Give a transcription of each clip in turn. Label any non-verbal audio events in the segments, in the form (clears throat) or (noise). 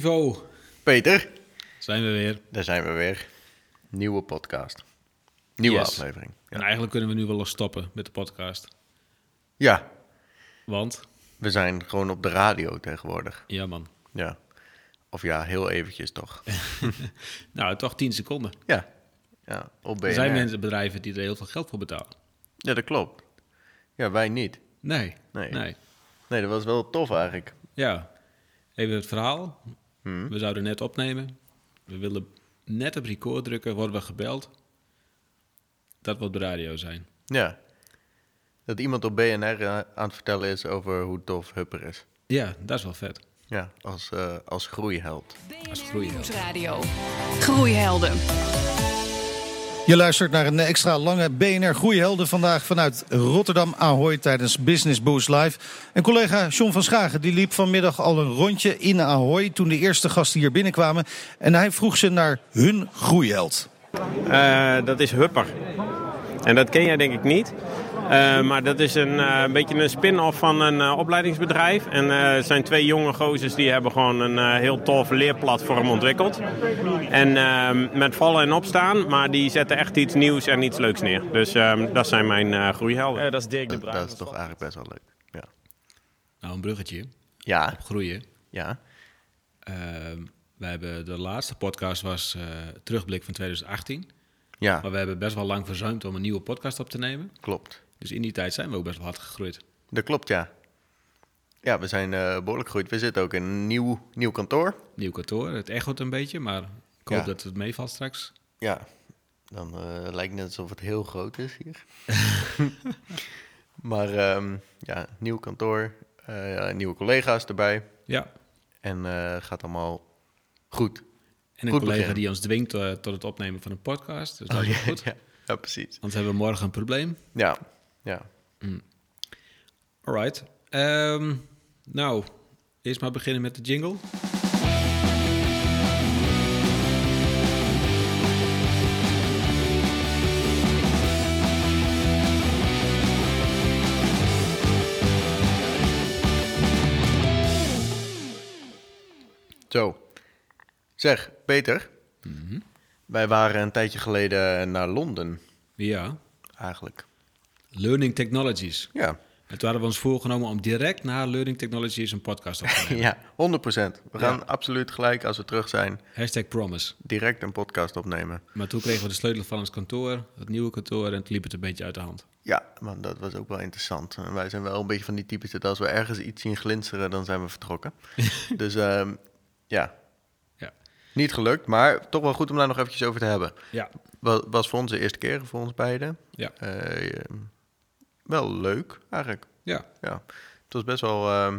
Ivo, Peter, zijn we weer. daar zijn we weer. Nieuwe podcast. Nieuwe Yes. aflevering. En Ja. eigenlijk kunnen we nu wel eens stoppen met de podcast. ja, Want, we zijn gewoon op de radio tegenwoordig. ja man, Ja. Of ja, heel eventjes toch. (laughs) nou toch 10 seconden. Ja. Ja, op BNR. Er zijn mensen, bedrijven die er heel veel geld voor betalen. Ja, dat klopt. Ja, wij niet. Nee, Nee. nee. Nee, dat was wel tof eigenlijk. Ja, even het verhaal. Hm. We zouden net opnemen. We willen net op record drukken, worden we gebeld. Dat wordt de radio zijn. Ja. Dat iemand op BNR eh, aan het vertellen is over hoe tof Hupper is. Ja, dat is wel vet. Ja, als, eh, als groeiheld. Als BNR groeihelden. Nieuwsradio. Groeihelden. Je luistert naar een extra lange BNR Groeihelden vandaag vanuit Rotterdam Ahoy tijdens Business Boost Live. En collega John van Schagen die liep vanmiddag al een rondje in Ahoy toen de eerste gasten hier binnenkwamen. En hij vroeg ze naar hun groeiheld. Eh, dat is Hupper. En dat ken jij denk ik niet. Eh, maar dat is een, eh, een beetje een spin-off van een eh, opleidingsbedrijf. En eh, het zijn twee jonge gozers die hebben gewoon een eh, heel tof leerplatform ontwikkeld. En eh, met vallen en opstaan, maar die zetten echt iets nieuws en iets leuks neer. Dus eh, dat zijn mijn eh groeihelden. Dat is Dirk de Dat, Bruin. dat is toch eigenlijk best wel leuk. Ja. Nou, een bruggetje. Ja. Groeien. Ja. Ehm, we hebben de laatste podcast was eh, terugblik van 2018. Ja, Maar we hebben best wel lang verzuimd om een nieuwe podcast op te nemen. klopt. Dus in die tijd zijn we ook best wel hard gegroeid. Dat klopt, ja. Ja, we zijn eh, behoorlijk gegroeid. We zitten ook in een nieuw, nieuw kantoor. Nieuw kantoor, het echot een beetje, maar ik hoop Ja. dat het meevalt straks. Ja, dan eh, lijkt het net alsof het heel groot is hier. (laughs) maar ehm, ja, nieuw kantoor, eh, ja, nieuwe collega's erbij. Ja, En gaat allemaal goed. en een Goed collega begin. die ons dwingt tot het opnemen van een podcast. Dus dat is ook goed. ja, ja, precies. Want we hebben morgen een probleem. Ja, ja. Alright. Ehm, nou, eerst maar beginnen met de jingle. Zo. Zeg, Peter. Mhm. Wij waren een tijdje geleden naar Londen, Ja, eigenlijk. Learning Technologies. Ja, En toen hadden we ons voorgenomen om direct na Learning Technologies een podcast op te (laughs) nemen. ja 100%. We gaan Ja. absoluut gelijk, als we terug zijn, Hashtag promise. direct een podcast opnemen. Maar toen kregen we de sleutel van ons kantoor, het nieuwe kantoor, en het liep het een beetje uit de hand. Ja, maar dat was ook wel interessant. En wij zijn wel een beetje van die types dat als we ergens iets zien glinsteren, dan zijn we vertrokken. (laughs) dus ehm, ja, Ja. niet gelukt, maar toch wel goed om daar nog eventjes over te hebben. Ja. Was, was voor ons de eerste keer, voor ons beiden. Ja. Eh, ehm, wel leuk, eigenlijk. Ja. Ja, het was best wel, ehm,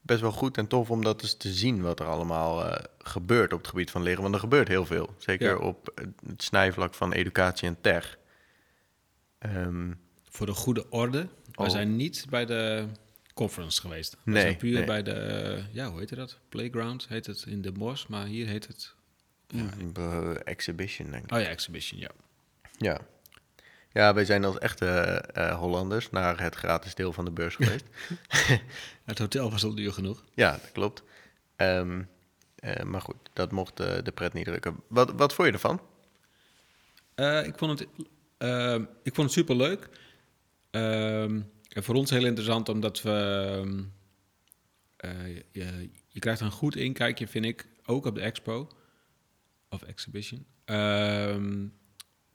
best wel goed en tof om dat eens te zien wat er allemaal eh, gebeurt op het gebied van leren. Want er gebeurt heel veel. Zeker Ja. op het snijvlak van educatie en tech. Ehm, Voor de goede orde, we Oh. zijn niet bij de conference geweest. We Nee, zijn puur nee. bij de, eh, ja, hoe heet dat? Playground heet het in de bos, maar hier heet het... eh, exhibition, denk ik. Oh ja, exhibition, ja. Ja. Ja, wij zijn als echte eh, Hollanders naar het gratis deel van de beurs geweest. (laughs) Het hotel was al duur genoeg. ja, dat klopt. Ehm, eh, maar goed, dat mocht eh, de pret niet drukken. Wat, wat vond je ervan? Ik, vond het, ik vond het super leuk. en voor ons heel interessant, omdat we. ehm, eh, je, je krijgt een goed inkijkje, vind ik, ook op de expo of exhibition. ehm,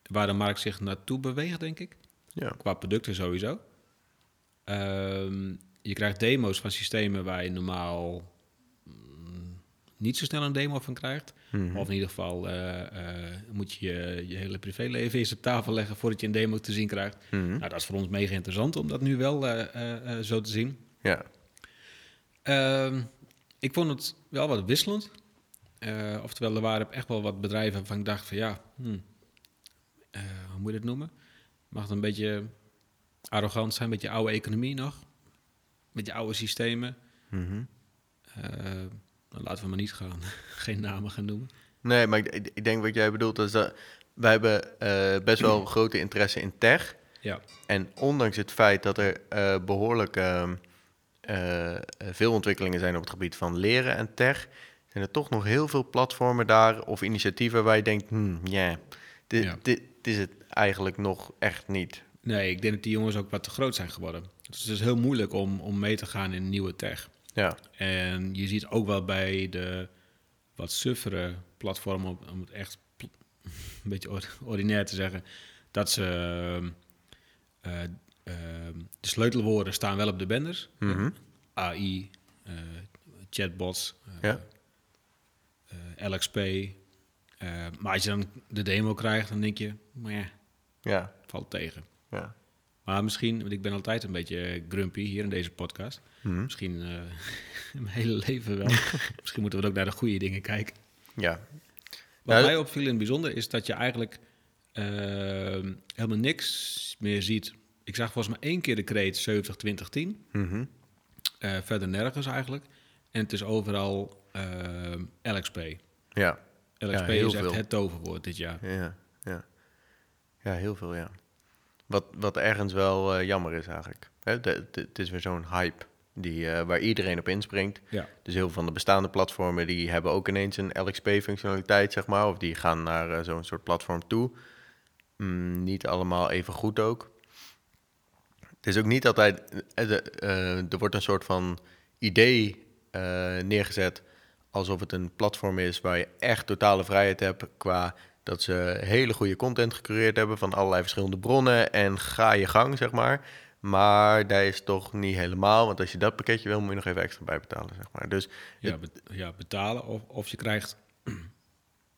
waar de markt zich naartoe beweegt, denk ik. Ja. Qua producten sowieso. Ehm, je krijgt demo's van systemen waar je normaal mm, niet zo snel een demo van krijgt. Of in ieder geval eh, eh, moet je je je hele privéleven eens op tafel leggen voordat je een demo te zien krijgt. Nou, dat is voor ons mega interessant om dat nu wel eh, zo te zien. Ja. Ehm, ik vond het wel wat wisselend. Oftewel, er waren echt wel wat bedrijven waarvan ik dacht van ja, hmm, eh, hoe moet je het noemen? Mag het een beetje arrogant zijn, een beetje oude economie nog? Een beetje oude systemen. Dan laten we maar niet gaan, (laughs) geen namen gaan noemen. Nee, maar ik, ik- denk wat jij bedoelt is dat wij hebben eh, best wel (clears throat) grote interesse in tech. Ja, En ondanks het feit dat er eh, behoorlijk ehm, eh, veel ontwikkelingen zijn op het gebied van leren en tech, zijn er toch nog heel veel platformen daar of initiatieven waar je denkt, hmm, dit, Ja. dit is het eigenlijk nog echt niet. Nee, ik denk dat die jongens ook wat te groot zijn geworden. Dus het is heel moeilijk om, om mee te gaan in nieuwe tech. Ja, En je ziet ook wel bij de wat suffere platformen, om, het echt (laughs) een beetje or- ordinair te zeggen, dat ze ehm, eh, ehm, de sleutelwoorden staan wel op de banners. Mhm. AI, eh, chatbots, eh, ja, LXP. Maar als je dan de demo krijgt, dan denk je, maar ja, ja, valt tegen. ja. Maar misschien, want ik ben altijd een beetje grumpy hier in deze podcast. Mhm. Misschien eh, (laughs) mijn hele leven wel. (laughs) misschien moeten we ook naar de goede dingen kijken. ja. Wat Ja, mij opviel in het bijzonder is dat je eigenlijk eh, helemaal niks meer ziet. Ik zag volgens mij één keer de kreet 70-20-10. Mhm. eh, verder nergens eigenlijk. En het is overal eh, LXP. ja. LXP Ja, is echt veel. het toverwoord dit jaar. Ja, ja. Heel veel, ja. Wat, wat ergens wel eh, jammer is eigenlijk. Hè, de- de- Het is weer zo'n hype die, eh, waar iedereen op inspringt. Ja. Dus heel veel van de bestaande platformen die hebben ook ineens een LXP-functionaliteit, zeg maar. Of die gaan naar eh, zo'n soort platform toe. Mm, niet allemaal even goed ook. Het is ook niet altijd... de- er wordt een soort van idee neergezet alsof het een platform is waar je echt totale vrijheid hebt qua dat ze hele goede content gecureerd hebben van allerlei verschillende bronnen en ga je gang, zeg maar. Maar dat is toch niet helemaal, want als je dat pakketje wil, moet je nog even extra bijbetalen, zeg maar. Dus Ja, ja, betalen of, of je krijgt (clears throat)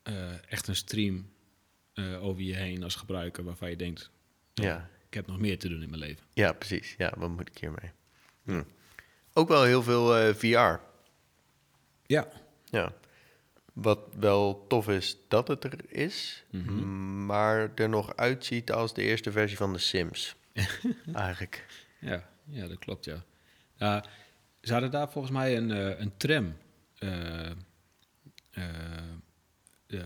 eh, echt een stream eh, over je heen als gebruiker waarvan je denkt, ja, ik heb nog meer te doen in mijn leven. ja precies. Ja, wat moet ik hiermee? Hm. Ook wel heel veel eh, VR. Ja, Ja. Wat wel tof is dat het er is, maar er nog uitziet als de eerste versie van de Sims. (laughs) Eigenlijk. ja, ja dat klopt, ja. Ja, ze hadden daar volgens mij een, eh, een tram. eh, eh,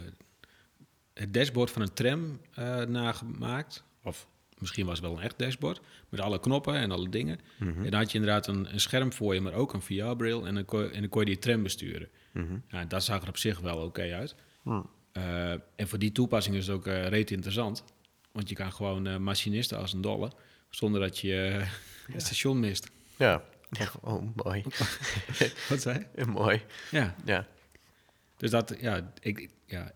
het dashboard van een tram nagemaakt. Of misschien was het wel een echt dashboard. Met alle knoppen en alle dingen. En dan had je inderdaad een, een scherm voor je, maar ook een VR-bril. En, dan kon en dan kon je die tram besturen. Ja, dat zag er op zich wel oké uit. Eh, en voor die toepassing is het ook eh reet interessant. Want je kan gewoon eh, machinisten als een dolle. Zonder dat je eh, (laughs) het station mist. Ja. (laughs) Oh, mooi. (laughs) Wat zei je? mooi. Ja, Ja. dus dat, ja, ik, ja,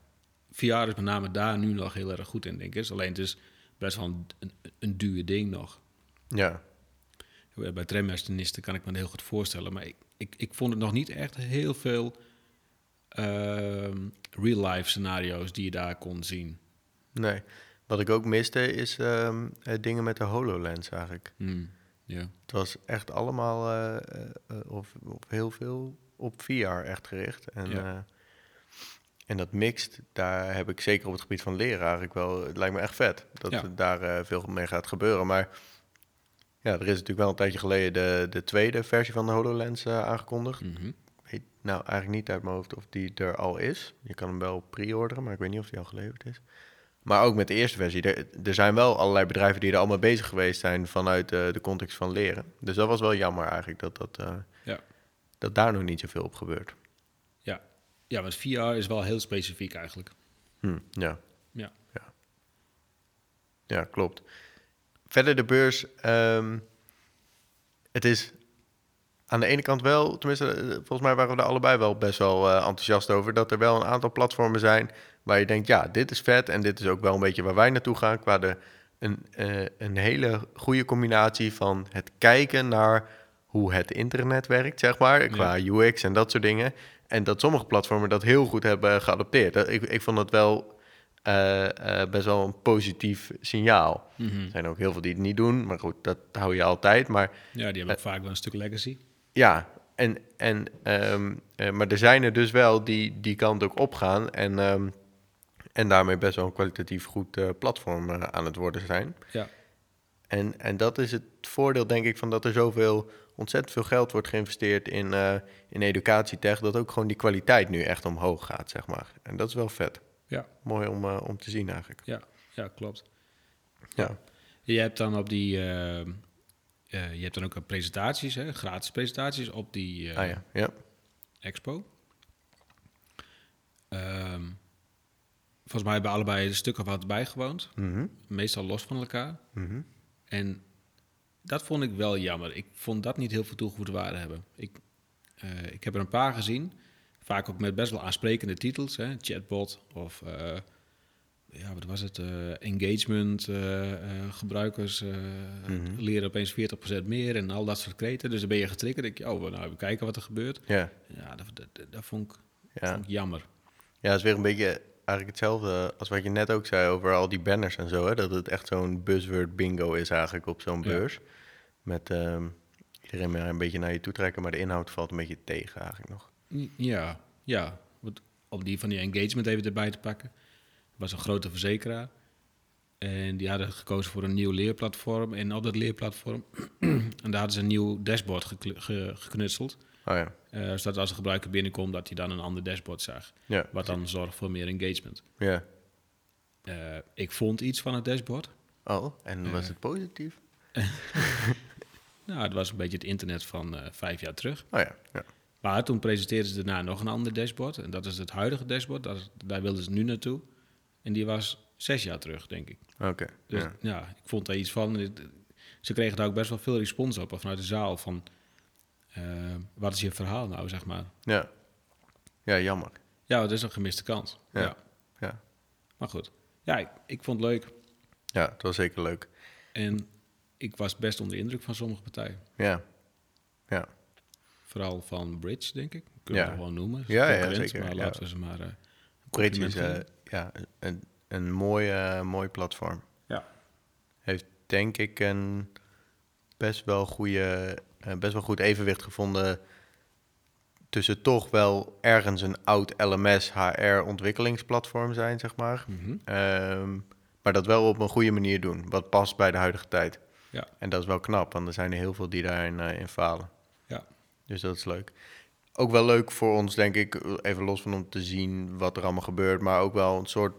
VR is met name daar nu nog heel erg goed in, denk ik. Alleen het is best wel een, een, een duur ding nog. Ja. Bij trammachinisten kan ik me heel goed voorstellen. Maar ik, ik, ik vond het nog niet echt heel veel real-life scenario's die je daar kon zien. Nee. Wat ik ook miste is ehm, eh, dingen met de HoloLens eigenlijk. Ja. Het was echt allemaal, eh, eh, of, of heel veel op VR echt gericht. En, en dat mixt, daar heb ik zeker op het gebied van leren eigenlijk wel... Het lijkt me echt vet dat Ja. daar veel mee gaat gebeuren. Maar ja, er is natuurlijk wel een tijdje geleden de, de tweede versie van de HoloLens aangekondigd. Weet nou eigenlijk niet uit mijn hoofd of die er al is. Je kan hem wel pre-orderen, maar ik weet niet of die al geleverd is. Maar ook met de eerste versie. Er, er zijn wel allerlei bedrijven die er allemaal bezig geweest zijn vanuit eh, de context van leren. Dus dat was wel jammer eigenlijk dat, dat, eh, Ja. dat daar nog niet zoveel op gebeurt. Ja. ja, want VR is wel heel specifiek eigenlijk. Hm, ja. Ja. ja, klopt. Verder de beurs. ehm, het is aan de ene kant wel, tenminste, eh, volgens mij waren we er allebei wel best wel eh, enthousiast over, dat er wel een aantal platformen zijn waar je denkt, ja, dit is vet en dit is ook wel een beetje waar wij naartoe gaan, qua de, een, eh, een hele goede combinatie van het kijken naar hoe het internet werkt, zeg maar, qua UX en dat soort dingen. En dat sommige platformen dat heel goed hebben geadopteerd. Dat- Ik, ik vond het wel best wel een positief signaal. Mhm. Er zijn ook heel veel die het niet doen, maar goed, dat hou je altijd. Maar Ja, die hebben ook vaak wel een stuk legacy. Ja, en, en, ehm, eh, maar er zijn er dus wel die die kant ook opgaan en, ehm, en daarmee best wel een kwalitatief goed eh, platform eh, aan het worden zijn. Ja. En, en dat is het voordeel, denk ik, van dat er zoveel, ontzettend veel geld wordt geïnvesteerd in, in educatietech, dat ook gewoon die kwaliteit nu echt omhoog gaat, zeg maar. En dat is wel vet. Ja, Mooi om, om te zien eigenlijk. ja, ja klopt. Ja, Je hebt dan op die... Eh, je hebt dan ook presentaties, hè, gratis presentaties op die eh, ah, ja. Ja. expo. Ehm, volgens mij hebben allebei een stuk of wat bijgewoond. Mhm. Meestal los van elkaar. Mhm. En dat vond ik wel jammer. Ik vond dat niet heel veel toegevoegde waarde hebben. Ik, eh, ik heb er een paar gezien. Vaak ook met best wel aansprekende titels. Hè? Chatbot of ja, wat was het? eh, engagement, eh, eh, gebruikers Mhm. leren opeens 40% meer en al dat soort kreten. Dus dan ben je getriggerd. denk je, oh, nou even kijken wat er gebeurt. Ja, Ja, dat, dat, dat, dat vond, ik, ja. vond ik jammer. ja, het is weer een beetje eigenlijk hetzelfde als wat je net ook zei over al die banners en zo. Hè? Dat het echt zo'n buzzword bingo is eigenlijk op zo'n Ja. beurs. Met ehm, iedereen maar een beetje naar je toe trekken, maar de inhoud valt een beetje tegen eigenlijk nog. Ja, ja. Om die van die engagement even erbij te pakken. Was een grote verzekeraar. En die hadden gekozen voor een nieuw leerplatform. En op dat leerplatform, (clears throat) en daar hadden ze een nieuw dashboard ge- geknutseld. Oh ja, Eh, zodat als een gebruiker binnenkomt, dat hij dan een ander dashboard zag. ja, Wat dan zorgt voor meer engagement. ja. Eh, ik vond iets van het dashboard. Oh, en was Eh. het positief? (laughs) Nou, het was een beetje het internet van vijf jaar terug. Oh ja, ja. Maar toen presenteerden ze daarna nog een ander dashboard. En dat is het huidige dashboard. Dat daar wilden ze nu naartoe. En die was zes jaar terug, denk ik. oké. Dus ja. ja. ik vond daar iets van. Ze kregen daar ook best wel veel respons op vanuit de zaal. Van, eh, wat is je verhaal nou, zeg maar. Ja. ja, jammer. Ja, het is een gemiste kans. Ja. Ja. Ja. Maar goed. Ja, ik, ik vond het leuk. ja, het was zeker leuk. En ik was best onder de indruk van sommige partijen. Ja, ja. Vooral van Bridge, denk ik. Kunnen Ja. we gewoon noemen. Ja, ja, zeker, Maar ja. laten we ze maar... Bridge compliment is geven. Ja, een, een mooi, mooi platform. Ja. Heeft denk ik een best wel, goede, eh, best wel goed evenwicht gevonden tussen toch wel ergens een oud LMS HR ontwikkelingsplatform zijn, zeg maar. Mhm. Ehm, maar dat wel op een goede manier doen, wat past bij de huidige tijd. Ja. En dat is wel knap, want er zijn er heel veel die daarin eh, in falen. Ja. Dus dat is leuk. Ook wel leuk voor ons, denk ik, even los van om te zien wat er allemaal gebeurt, maar ook wel een soort,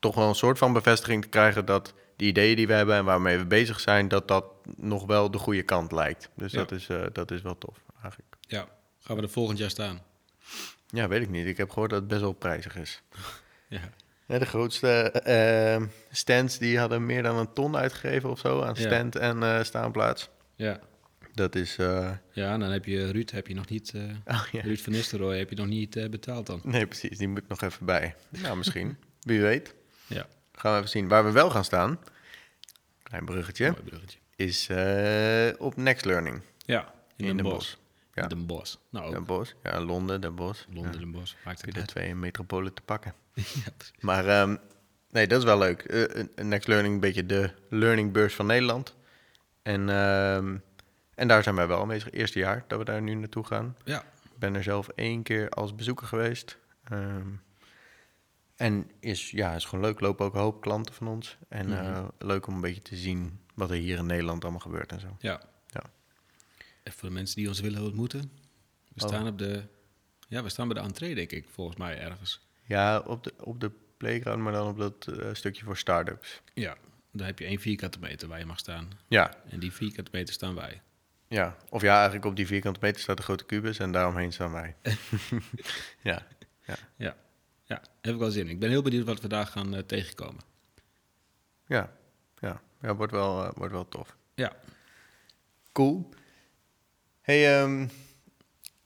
toch wel een soort van bevestiging te krijgen dat de ideeën die we hebben en waarmee we bezig zijn, dat dat nog wel de goede kant lijkt. Dus Ja. dat, is, eh, dat is wel tof, eigenlijk. ja. Gaan we er volgend jaar staan? Ja, weet ik niet. Ik heb gehoord dat het best wel prijzig is. (laughs) Ja. Ja, de grootste eh, stands die hadden meer dan een ton uitgegeven of zo aan Ja. stand en eh, staanplaats. Ja. Dat is, eh, Ja, en dan heb je Ruud, heb je nog niet... eh, (laughs) oh, ja. Ruud van Nistelrooy heb je nog niet eh, betaald dan. Nee, precies. Die moet nog even bij. Nou, misschien. (laughs) Wie weet. Ja, Gaan we even zien. Waar we wel gaan staan, klein bruggetje, is op Next Learning Ja, in, in Den Den Bosch. Bosch. Ja. In Den Bosch. Nou, ook Den Bosch. Ja, Londen, Den Bosch. Londen, Ja, Den Bosch. Maakt het de twee metropolen te pakken. (laughs) ja, precies. Maar ehm, nee, dat is wel leuk. Next Learning, een beetje de learningbeurs van Nederland. En, ehm, en daar zijn wij wel mee. Het eerste jaar dat we daar nu naartoe gaan. ja. Ik ben er zelf één keer als bezoeker geweest. Ehm, en is, ja, is gewoon leuk. Lopen ook een hoop klanten van ons. En Mhm. eh, leuk om een beetje te zien wat er hier in Nederland allemaal gebeurt en zo. ja. Ja. En voor de mensen die ons willen ontmoeten. We Oh. staan op de... Ja, we staan bij de entree, denk ik, volgens mij ergens. Ja, op de, op de playground, maar dan op dat eh, stukje voor start-ups. Ja, daar heb je één vierkante meter waar je mag staan. Ja, En die vierkante meter staan wij. Ja, of ja, eigenlijk op die vierkante meter staat de grote kubus en daaromheen staan wij. (laughs) ja, Ja, ja, heb ik wel zin in. Ik ben heel benieuwd wat we daar gaan eh, tegenkomen. ja, ja, ja wordt, wel, eh, wordt wel tof. Ja, Cool. Hey, ehm,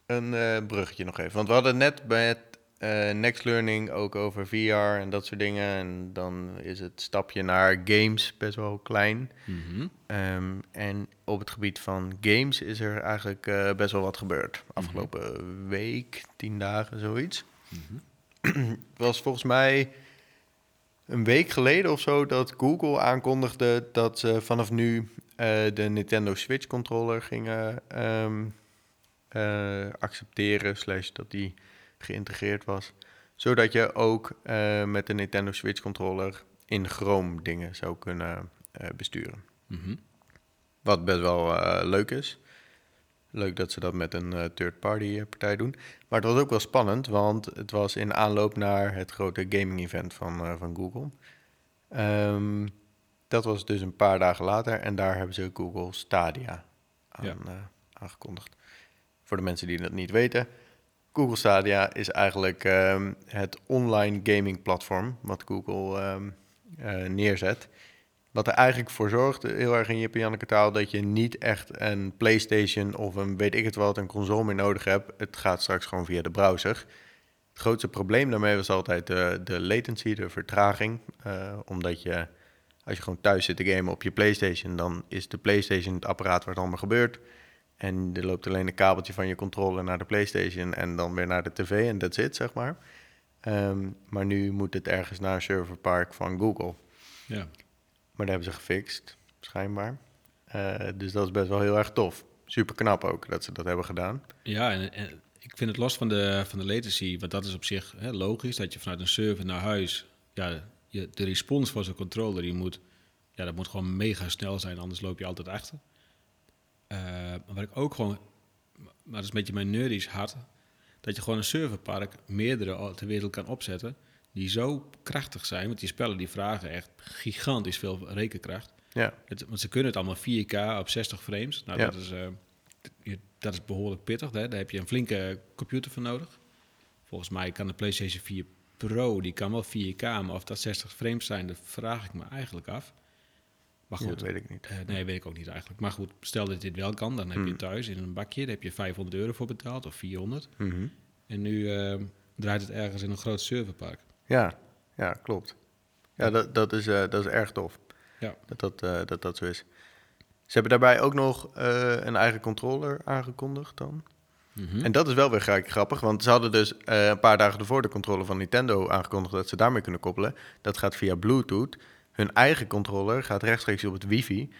een eh, bruggetje nog even. Want we hadden net bij het eh, Next Learning ook over VR en dat soort dingen. En dan is het stapje naar games best wel klein. Mhm. Ehm, en op het gebied van games is er eigenlijk eh, best wel wat gebeurd. Afgelopen week, tien dagen, zoiets. Het (clears throat) was volgens mij een week geleden of zo dat Google aankondigde dat ze vanaf nu eh, de Nintendo Switch controller gingen ehm, eh, accepteren, slash dat die geïntegreerd was. Zodat je ook eh, met de Nintendo Switch controller in Chrome dingen zou kunnen eh, besturen. Mhm. Wat best wel eh, leuk is. Leuk dat ze dat met een third-party partij doen. Maar het was ook wel spannend, want het was in aanloop naar het grote gaming-event van, van Google. Ehm, dat was dus een paar dagen later en daar hebben ze Google Stadia aan, Ja. aangekondigd. Voor de mensen die dat niet weten, Google Stadia is eigenlijk ehm, het online gaming platform wat Google ehm, eh, neerzet. Wat er eigenlijk voor zorgt, heel erg in Jip en Janneke taal, dat je niet echt een PlayStation of een weet ik het wat, een console meer nodig hebt. Het gaat straks gewoon via de browser. Het grootste probleem daarmee was altijd de, de latency, de vertraging. eh, omdat je, als je gewoon thuis zit te gamen op je PlayStation, dan is de PlayStation het apparaat waar het allemaal gebeurt. En er loopt alleen een kabeltje van je controller naar de PlayStation en dan weer naar de tv en that's it, zeg maar. Ehm, maar nu moet het ergens naar een serverpark van Google. Ja. Maar dat hebben ze gefixt, schijnbaar. Eh, dus dat is best wel heel erg tof. Super knap ook dat ze dat hebben gedaan. Ja, en, en ik vind het los van de, van de latency, want dat is op zich hè, logisch, dat je vanuit een server naar huis, ja, je, de respons van zo'n controller, die moet, ja, dat moet gewoon mega snel zijn, anders loop je altijd achter. Eh, maar wat ik ook gewoon, maar dat is een beetje mijn nerdisch hart, dat je gewoon een serverpark meerdere ter wereld kan opzetten, die zo krachtig zijn, want die spellen die vragen echt gigantisch veel rekenkracht. Ja, Het, want ze kunnen het allemaal 4K op 60 frames. Nou, Ja. dat, is, eh, dat is behoorlijk pittig. Hè? Daar heb je een flinke computer voor nodig. Volgens mij kan de PlayStation 4 Pro, die kan wel 4K, maar of dat 60 frames zijn, dat vraag ik me eigenlijk af. Maar goed, dat weet ik niet. eh, nee, weet ik ook niet eigenlijk. Maar goed, stel dat dit wel kan, dan heb Hmm. je thuis in een bakje, daar heb je 500 euro voor betaald of 400. Mhm. En nu eh, draait het ergens in een groot serverpark. Ja, ja, klopt. Ja, dat, dat, is, eh, dat is erg tof. Ja. Dat dat, eh, dat dat zo is. Ze hebben daarbij ook nog een eigen controller aangekondigd dan. Mhm. En dat is wel weer grappig, want ze hadden dus een paar dagen ervoor de controller van Nintendo aangekondigd dat ze daarmee kunnen koppelen. Dat gaat via Bluetooth. Hun eigen controller gaat rechtstreeks op het wifi,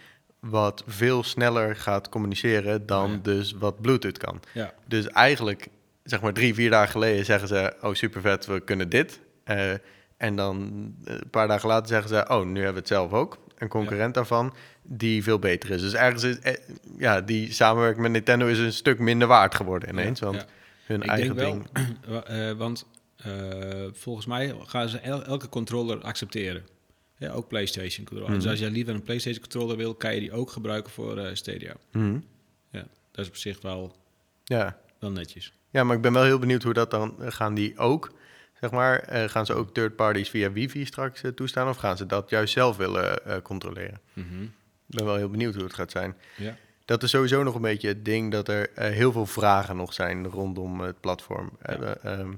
wat veel sneller gaat communiceren dan ja. dus wat Bluetooth kan. Ja, Dus eigenlijk, zeg maar drie, vier dagen geleden zeggen ze, oh super vet, we kunnen dit. Eh, en dan eh, een paar dagen later zeggen ze, oh nu hebben we het zelf ook. Een concurrent daarvan die veel beter is. Dus ergens is, eh, ja, die samenwerking met Nintendo is een stuk minder waard geworden ineens. Want hun Ik eigen ding... wel, (clears throat) wa- want volgens mij gaan ze el- elke controller accepteren. Ja, ook PlayStation controller. Dus Mhm. als jij liever een PlayStation controller wil, kan je die ook gebruiken voor eh, Stadia. Mhm. Ja, dat is op zich wel, ja. wel netjes. ja, maar ik ben wel heel benieuwd hoe dat dan... eh, Gaan die ook, zeg maar, eh, gaan ze ook third parties via wifi straks toestaan? Of gaan ze dat juist zelf willen controleren? Mhm. Ik ben wel heel benieuwd hoe het gaat zijn. Ja. Dat is sowieso nog een beetje het ding dat er heel veel vragen nog zijn rondom het platform. Ja. Eh, ehm,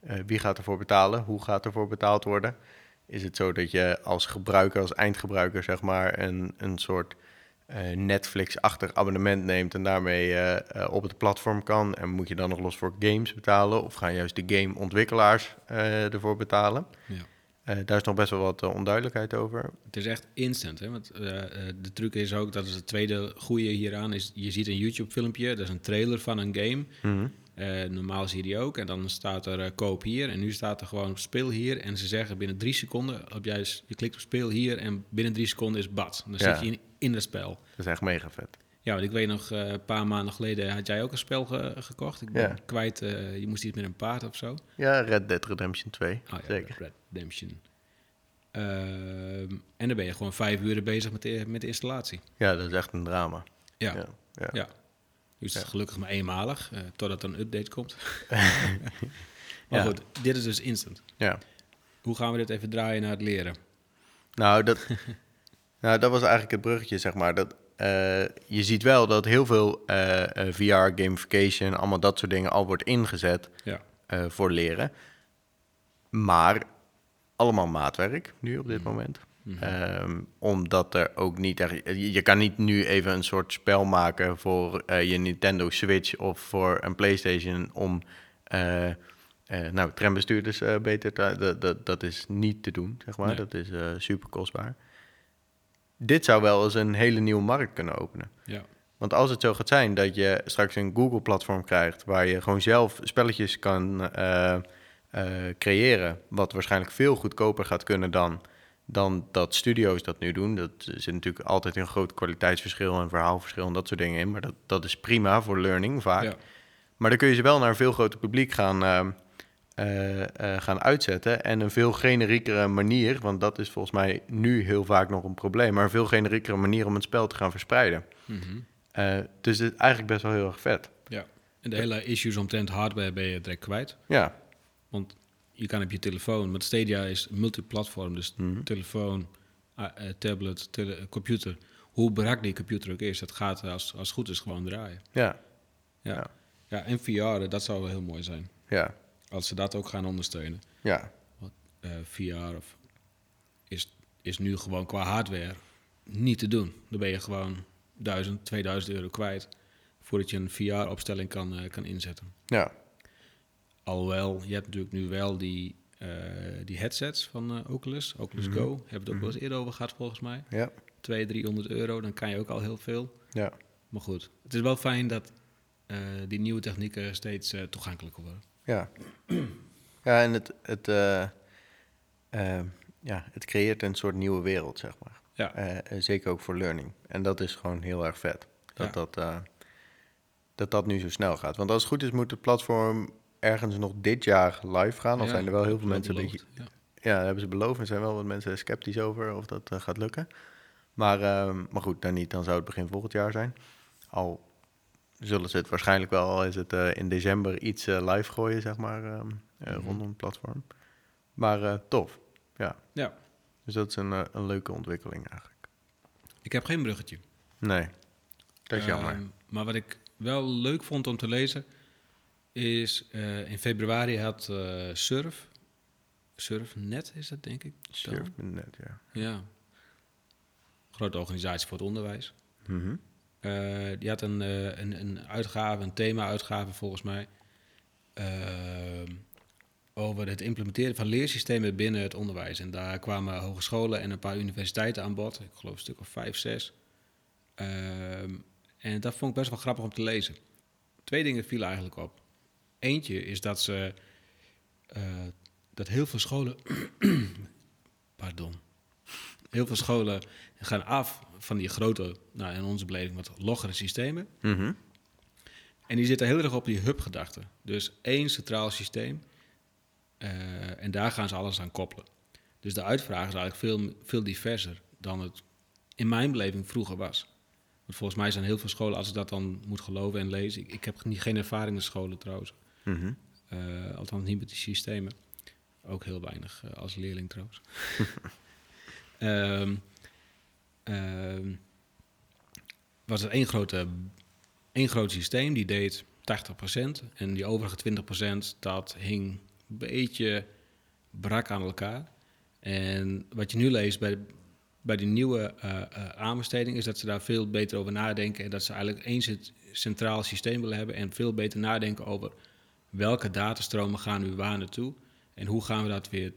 eh, wie gaat ervoor betalen? Hoe gaat ervoor betaald worden? Is het zo dat je als gebruiker, als eindgebruiker, zeg maar, een, een soort eh, Netflix-achtig abonnement neemt en daarmee eh, eh, op het platform kan? En moet je dan nog los voor games betalen? Of gaan juist de gameontwikkelaars ervoor betalen? Ja. Daar is nog best wel wat onduidelijkheid over. Het is echt instant. Hè? Want de truc is ook, dat is het tweede goede hieraan, is je ziet een YouTube-filmpje, dat is een trailer van een game. Mhm. Eh, normaal zie je die ook. En dan staat er eh, koop hier. En nu staat er gewoon speel hier. En ze zeggen binnen drie seconden, op juist, je klikt op speel hier. En binnen drie seconden is bad. Dan Ja. zit je in, in het spel. Dat is echt mega vet. Ja, want ik weet nog, eh, een paar maanden geleden had jij ook een spel ge- gekocht. Ik ben Ja. kwijt, je moest iets met een paard of zo. Ja, Red Dead Redemption 2, Oh, ja, zeker. Red Redemption. Ehm, en dan ben je gewoon vijf uur bezig met de, met de installatie. Ja, dat is echt een drama. Ja, Ja, ja. Nu is het Ja. gelukkig maar eenmalig, eh, totdat er een update komt. (laughs) (laughs) maar Ja. goed, dit is dus instant. Ja. Hoe gaan we dit even draaien naar het leren? Nou, dat, (laughs) nou, dat was eigenlijk het bruggetje, zeg maar. Dat, eh, je ziet wel dat heel veel eh, eh, VR, gamification, allemaal dat soort dingen al wordt ingezet Ja, voor leren. Maar allemaal maatwerk nu op dit Mhm. Mhm. Ehm, omdat er ook niet echt... Je, je kan niet nu even een soort spel maken voor eh, je Nintendo Switch of voor een PlayStation om... eh, eh, nou, trambestuurders beter te... Dat, dat, dat is niet te doen, zeg maar. Nee. Dat is super kostbaar. Dit zou wel eens een hele nieuwe markt kunnen openen. ja, Want als het zo gaat zijn dat je straks een Google-platform krijgt... waar je gewoon zelf spelletjes kan creëren... wat waarschijnlijk veel goedkoper gaat kunnen dan, dan dat studio's dat nu doen. Dat zit natuurlijk altijd een groot kwaliteitsverschil en verhaalverschil... en dat soort dingen in. Maar dat, dat is prima voor learning vaak. ja. Maar dan kun je ze wel naar een veel groter publiek gaan, eh, eh, eh, gaan uitzetten. En een veel generiekere manier, want dat is volgens mij nu heel vaak nog een probleem, maar een veel generiekere manier om het spel te gaan verspreiden. Mhm. Eh, dus het is eigenlijk best wel heel erg vet. ja. En de hele issues omtrent hardware ben je direct kwijt. Ja, Want je kan op je telefoon, want Stadia is multiplatform, dus Mhm. telefoon, eh, tablet, tele- eh, computer. Hoe brak die computer ook is, dat gaat als, als het goed is gewoon draaien. ja, Ja, Ja. ja. en VR, dat zou wel heel mooi zijn. ja, Als ze dat ook gaan ondersteunen. ja, Eh, VR of, is, is nu gewoon qua hardware niet te doen. Dan ben je gewoon 1000, 2000 euro kwijt voordat je een VR-opstelling kan, kan inzetten. ja, Alhoewel, je hebt natuurlijk nu wel die, eh, die headsets van eh, Oculus, Oculus Go. Hebben we het ook wel eens eerder over gehad volgens mij. ja, 200, 300 euro, dan kan je ook al heel veel. ja, Maar goed, het is wel fijn dat eh, die nieuwe technieken steeds toegankelijker worden. ja. (clears throat) Ja, en het, het, ja, het creëert een soort nieuwe wereld, zeg maar. Ja, zeker ook voor learning. En dat is gewoon heel erg vet. Dat, Ja. dat, dat dat nu zo snel gaat. Want als het goed is, moet het platform ergens nog dit jaar live gaan. Al Ja, zijn er wel heel veel mensen beloofd, Ja. Ja, hebben ze beloofd. Er zijn wel wat mensen sceptisch over of dat eh, gaat lukken. Maar, ehm, maar goed, dan niet. Dan zou het begin volgend jaar zijn. Al zullen ze het waarschijnlijk wel, al is het eh, in december, iets eh, live gooien, zeg maar, ehm, eh, Mhm. rondom het platform. Maar tof, ja. ja, Dus dat is een, een leuke ontwikkeling eigenlijk. ik heb geen bruggetje. Nee, dat is jammer. Ehm, maar wat ik wel leuk vond om te lezen, is eh, in februari had eh, Surf, Surfnet is dat denk ik? Surf.net, ja. Ja. Grote organisatie voor het onderwijs. Mhm. Eh, die had een, een, een uitgave, een thema-uitgave volgens mij, over het implementeren van leersystemen binnen het onderwijs. En daar kwamen hogescholen en een paar universiteiten aan bod. Ik geloof een stuk of vijf, zes. Ehm, en dat vond ik best wel grappig om te lezen. Twee dingen vielen eigenlijk op. Eentje is dat ze eh, dat heel veel scholen. (clears throat) pardon. Heel veel scholen gaan af van die grote, nou in onze beleving wat loggere systemen. Mhm. En die zitten heel erg op die hub-gedachte. Dus één centraal systeem. eh, en daar gaan ze alles aan koppelen. Dus de uitvraag is eigenlijk veel, veel diverser dan het in mijn beleving vroeger was. Want volgens mij zijn heel veel scholen, als ik dat dan moet geloven en lezen. Ik, ik heb niet, geen ervaring in scholen trouwens. Mhm. Eh, althans niet met die systemen. Ook heel weinig eh, als leerling trouwens. (laughs) Ehm, ehm, was er één, grote, één groot systeem, die deed 80%. En die overige 20% dat hing een beetje brak aan elkaar. En wat je nu leest bij, bij die nieuwe eh, aanbesteding... is dat ze daar veel beter over nadenken... en dat ze eigenlijk één cent- centraal systeem willen hebben... en veel beter nadenken over welke datastromen gaan nu waar naartoe... en hoe gaan we dat weer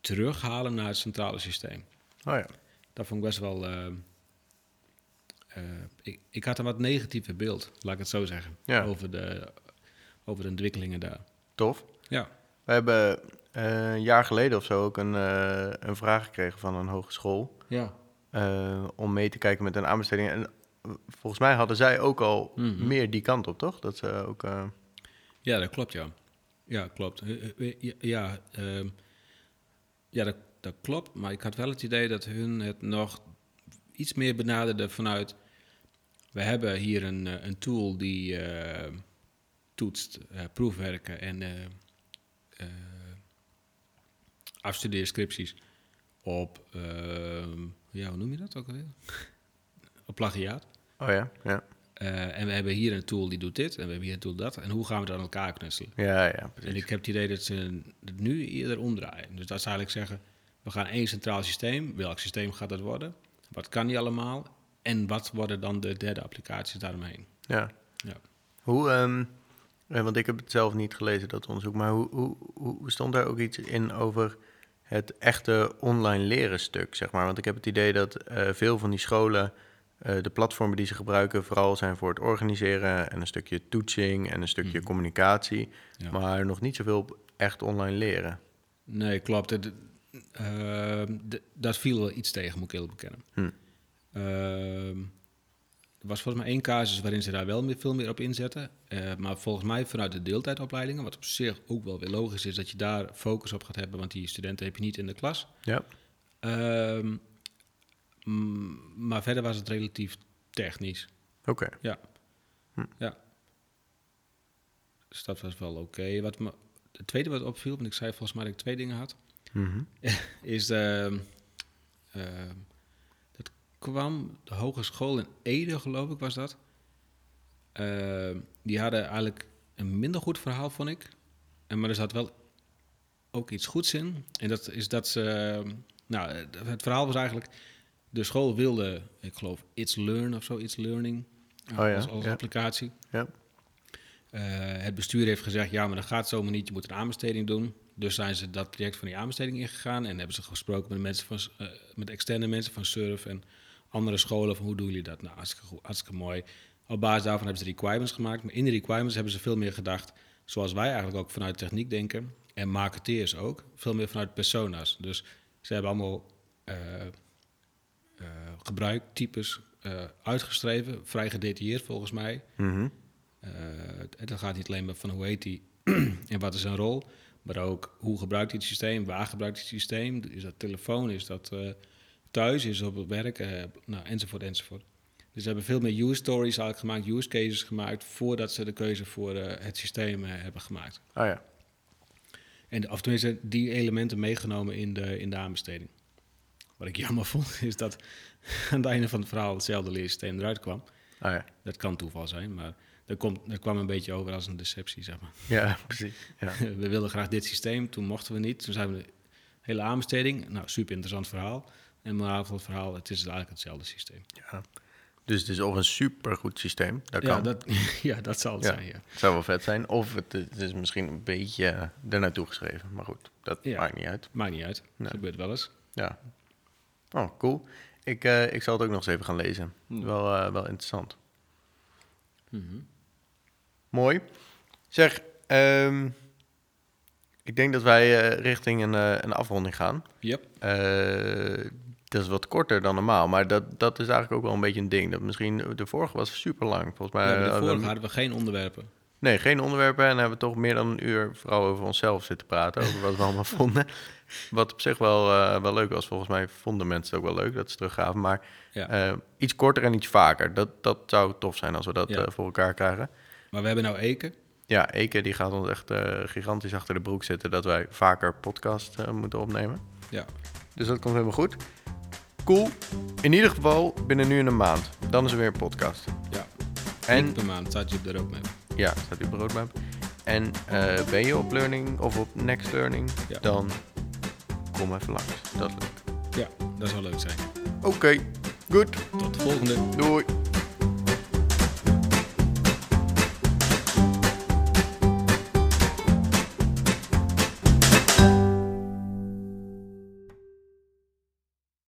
terughalen naar het centrale systeem. Oh ja. Dat vond ik best wel... eh, eh, ik, ik had een wat negatiever beeld, laat ik het zo zeggen... Ja. Over, de, over de ontwikkelingen daar. Tof. Ja, We hebben eh, een jaar geleden of zo ook een, een vraag gekregen van een hogeschool... ja. om mee te kijken met een aanbesteding. En volgens mij hadden zij ook al Mhm. meer die kant op, toch? Dat ze ook... Ja, dat klopt, ja. Ja, klopt. Eh, eh, Ja, ehm, ja dat, dat klopt. Maar ik had wel het idee dat hun het nog iets meer benaderden vanuit... We hebben hier een, eh, een tool die toetst proefwerken en eh, afstudeerscripties op... ehm, ja, hoe noem je dat ook alweer? op plagiaat. oh ja, ja. Eh, en we hebben hier een tool die doet dit en we hebben hier een tool dat. En hoe gaan we dat aan elkaar knutselen? Ja, ja, precies. En ik heb het idee dat ze het nu eerder omdraaien. Dus dat ze eigenlijk zeggen, we gaan één centraal systeem. Welk systeem gaat dat worden? Wat kan die allemaal? En wat worden dan de derde applicaties daaromheen? Ja. Ja. Hoe, ehm, eh, want ik heb het zelf niet gelezen, dat onderzoek, maar hoe, hoe, hoe stond daar ook iets in over het echte online leren stuk, zeg maar? Want ik heb het idee dat eh, veel van die scholen, eh, de platformen die ze gebruiken, vooral zijn voor het organiseren en een stukje toetsing en een stukje Mhm. communicatie, Ja. maar nog niet zoveel echt online leren. Nee, klopt. Ehm, de- dat viel wel iets tegen, moet ik eerlijk bekennen. Hm. Ehm, er was volgens mij één casus waarin ze daar wel meer, veel meer op inzetten. Eh, maar volgens mij vanuit de deeltijdopleidingen, wat op zich ook wel weer logisch is dat je daar focus op gaat hebben, want die studenten heb je niet in de klas. Ja, Ehm, mm, maar verder was het relatief technisch. oké. Ja. Hm. Ja. Dus dat was wel oké. Wat me, het tweede wat opviel, want ik zei volgens mij dat ik twee dingen had, Mhm. (laughs) is ehm, ehm, dat kwam de hogeschool in Ede, geloof ik, was dat. Ehm, die hadden eigenlijk een minder goed verhaal, vond ik. En, maar er zat wel ook iets goeds in. En dat is dat ze... nou, het verhaal was eigenlijk... De school wilde, ik geloof, It's Learn of zo, It's Learning. Oh ja, als als ja. applicatie. Ja. Eh, het bestuur heeft gezegd, ja, maar dat gaat zomaar niet. Je moet een aanbesteding doen. Dus zijn ze dat project van die aanbesteding ingegaan. En hebben ze gesproken met, mensen van, eh, met externe mensen van Surf en andere scholen. Van hoe doen jullie dat? Nou, hartstikke, goed, hartstikke mooi. Op basis daarvan hebben ze requirements gemaakt. Maar in de requirements hebben ze veel meer gedacht, zoals wij eigenlijk ook vanuit techniek denken. En marketeers ook. Veel meer vanuit persona's. Dus ze hebben allemaal eh, gebruiktypes eh, uitgeschreven. Vrij gedetailleerd volgens mij. Eh, het het gaat niet alleen maar van hoe heet hij (clears throat) en wat is zijn rol, maar ook hoe gebruikt hij het systeem, waar gebruikt hij het systeem, is dat telefoon, is dat eh, thuis, is dat op het werk, eh, nou, enzovoort, enzovoort. Dus ze hebben veel meer use stories eigenlijk gemaakt, use cases gemaakt, voordat ze de keuze voor eh, het systeem eh, hebben gemaakt. Oh ja. En, of tenminste, die elementen meegenomen in de, in de aanbesteding. Wat ik jammer vond, is dat aan het einde van het verhaal hetzelfde leersysteem eruit kwam. Oh ja. Dat kan toeval zijn, maar dat, komt, dat kwam een beetje over als een deceptie, zeg maar. Ja, precies. Ja. (laughs) we wilden graag dit systeem, toen mochten we niet. Toen zijn we de hele aanbesteding, nou, super interessant verhaal. En moraal van het verhaal, het is eigenlijk hetzelfde systeem. ja. Dus het is of een supergoed systeem. Dat Ja kan. dat, (laughs) ja, dat zal het Ja. zijn, ja. Het zou wel vet zijn. Of het, het is misschien een beetje eh, er naartoe geschreven. Maar goed, dat Ja. maakt niet uit. Maakt niet uit, Nee. gebeurt wel eens. Ja. Oh, cool. Ik, eh, ik zal het ook nog eens even gaan lezen. Hmm. Wel, eh, wel interessant. Mhm. Mooi. Zeg, ehm, ik denk dat wij eh, richting een, een afronding gaan. Yep. Dat is wat korter dan normaal, maar dat, dat is eigenlijk ook wel een beetje een ding. Dat misschien de vorige was super lang. Volgens mij. Ja, de vorige hadden we geen onderwerpen. Nee, geen onderwerpen. En hebben we toch meer dan een uur vooral over onszelf zitten praten. Over wat we (laughs) allemaal vonden. Wat op zich wel, eh, wel leuk was. Volgens mij vonden mensen het ook wel leuk dat ze teruggaven. Maar Ja. eh, iets korter en iets vaker. Dat, dat zou tof zijn als we dat Ja. eh, voor elkaar krijgen. Maar we hebben nou Eke. Ja, Eke die gaat ons echt gigantisch achter de broek zitten... dat wij vaker podcast moeten opnemen. Ja. Dus dat komt helemaal goed. Cool. In ieder geval binnen nu en een maand. Dan is er weer een podcast. ja. En En per maand staat je er ook mee. Ja, staat uw broodmap. En eh, ben je op Learning of op Next Learning, Ja. dan kom even langs. Dat is leuk. Ja, dat zou leuk zijn. Oké, goed. Tot de volgende. Doei.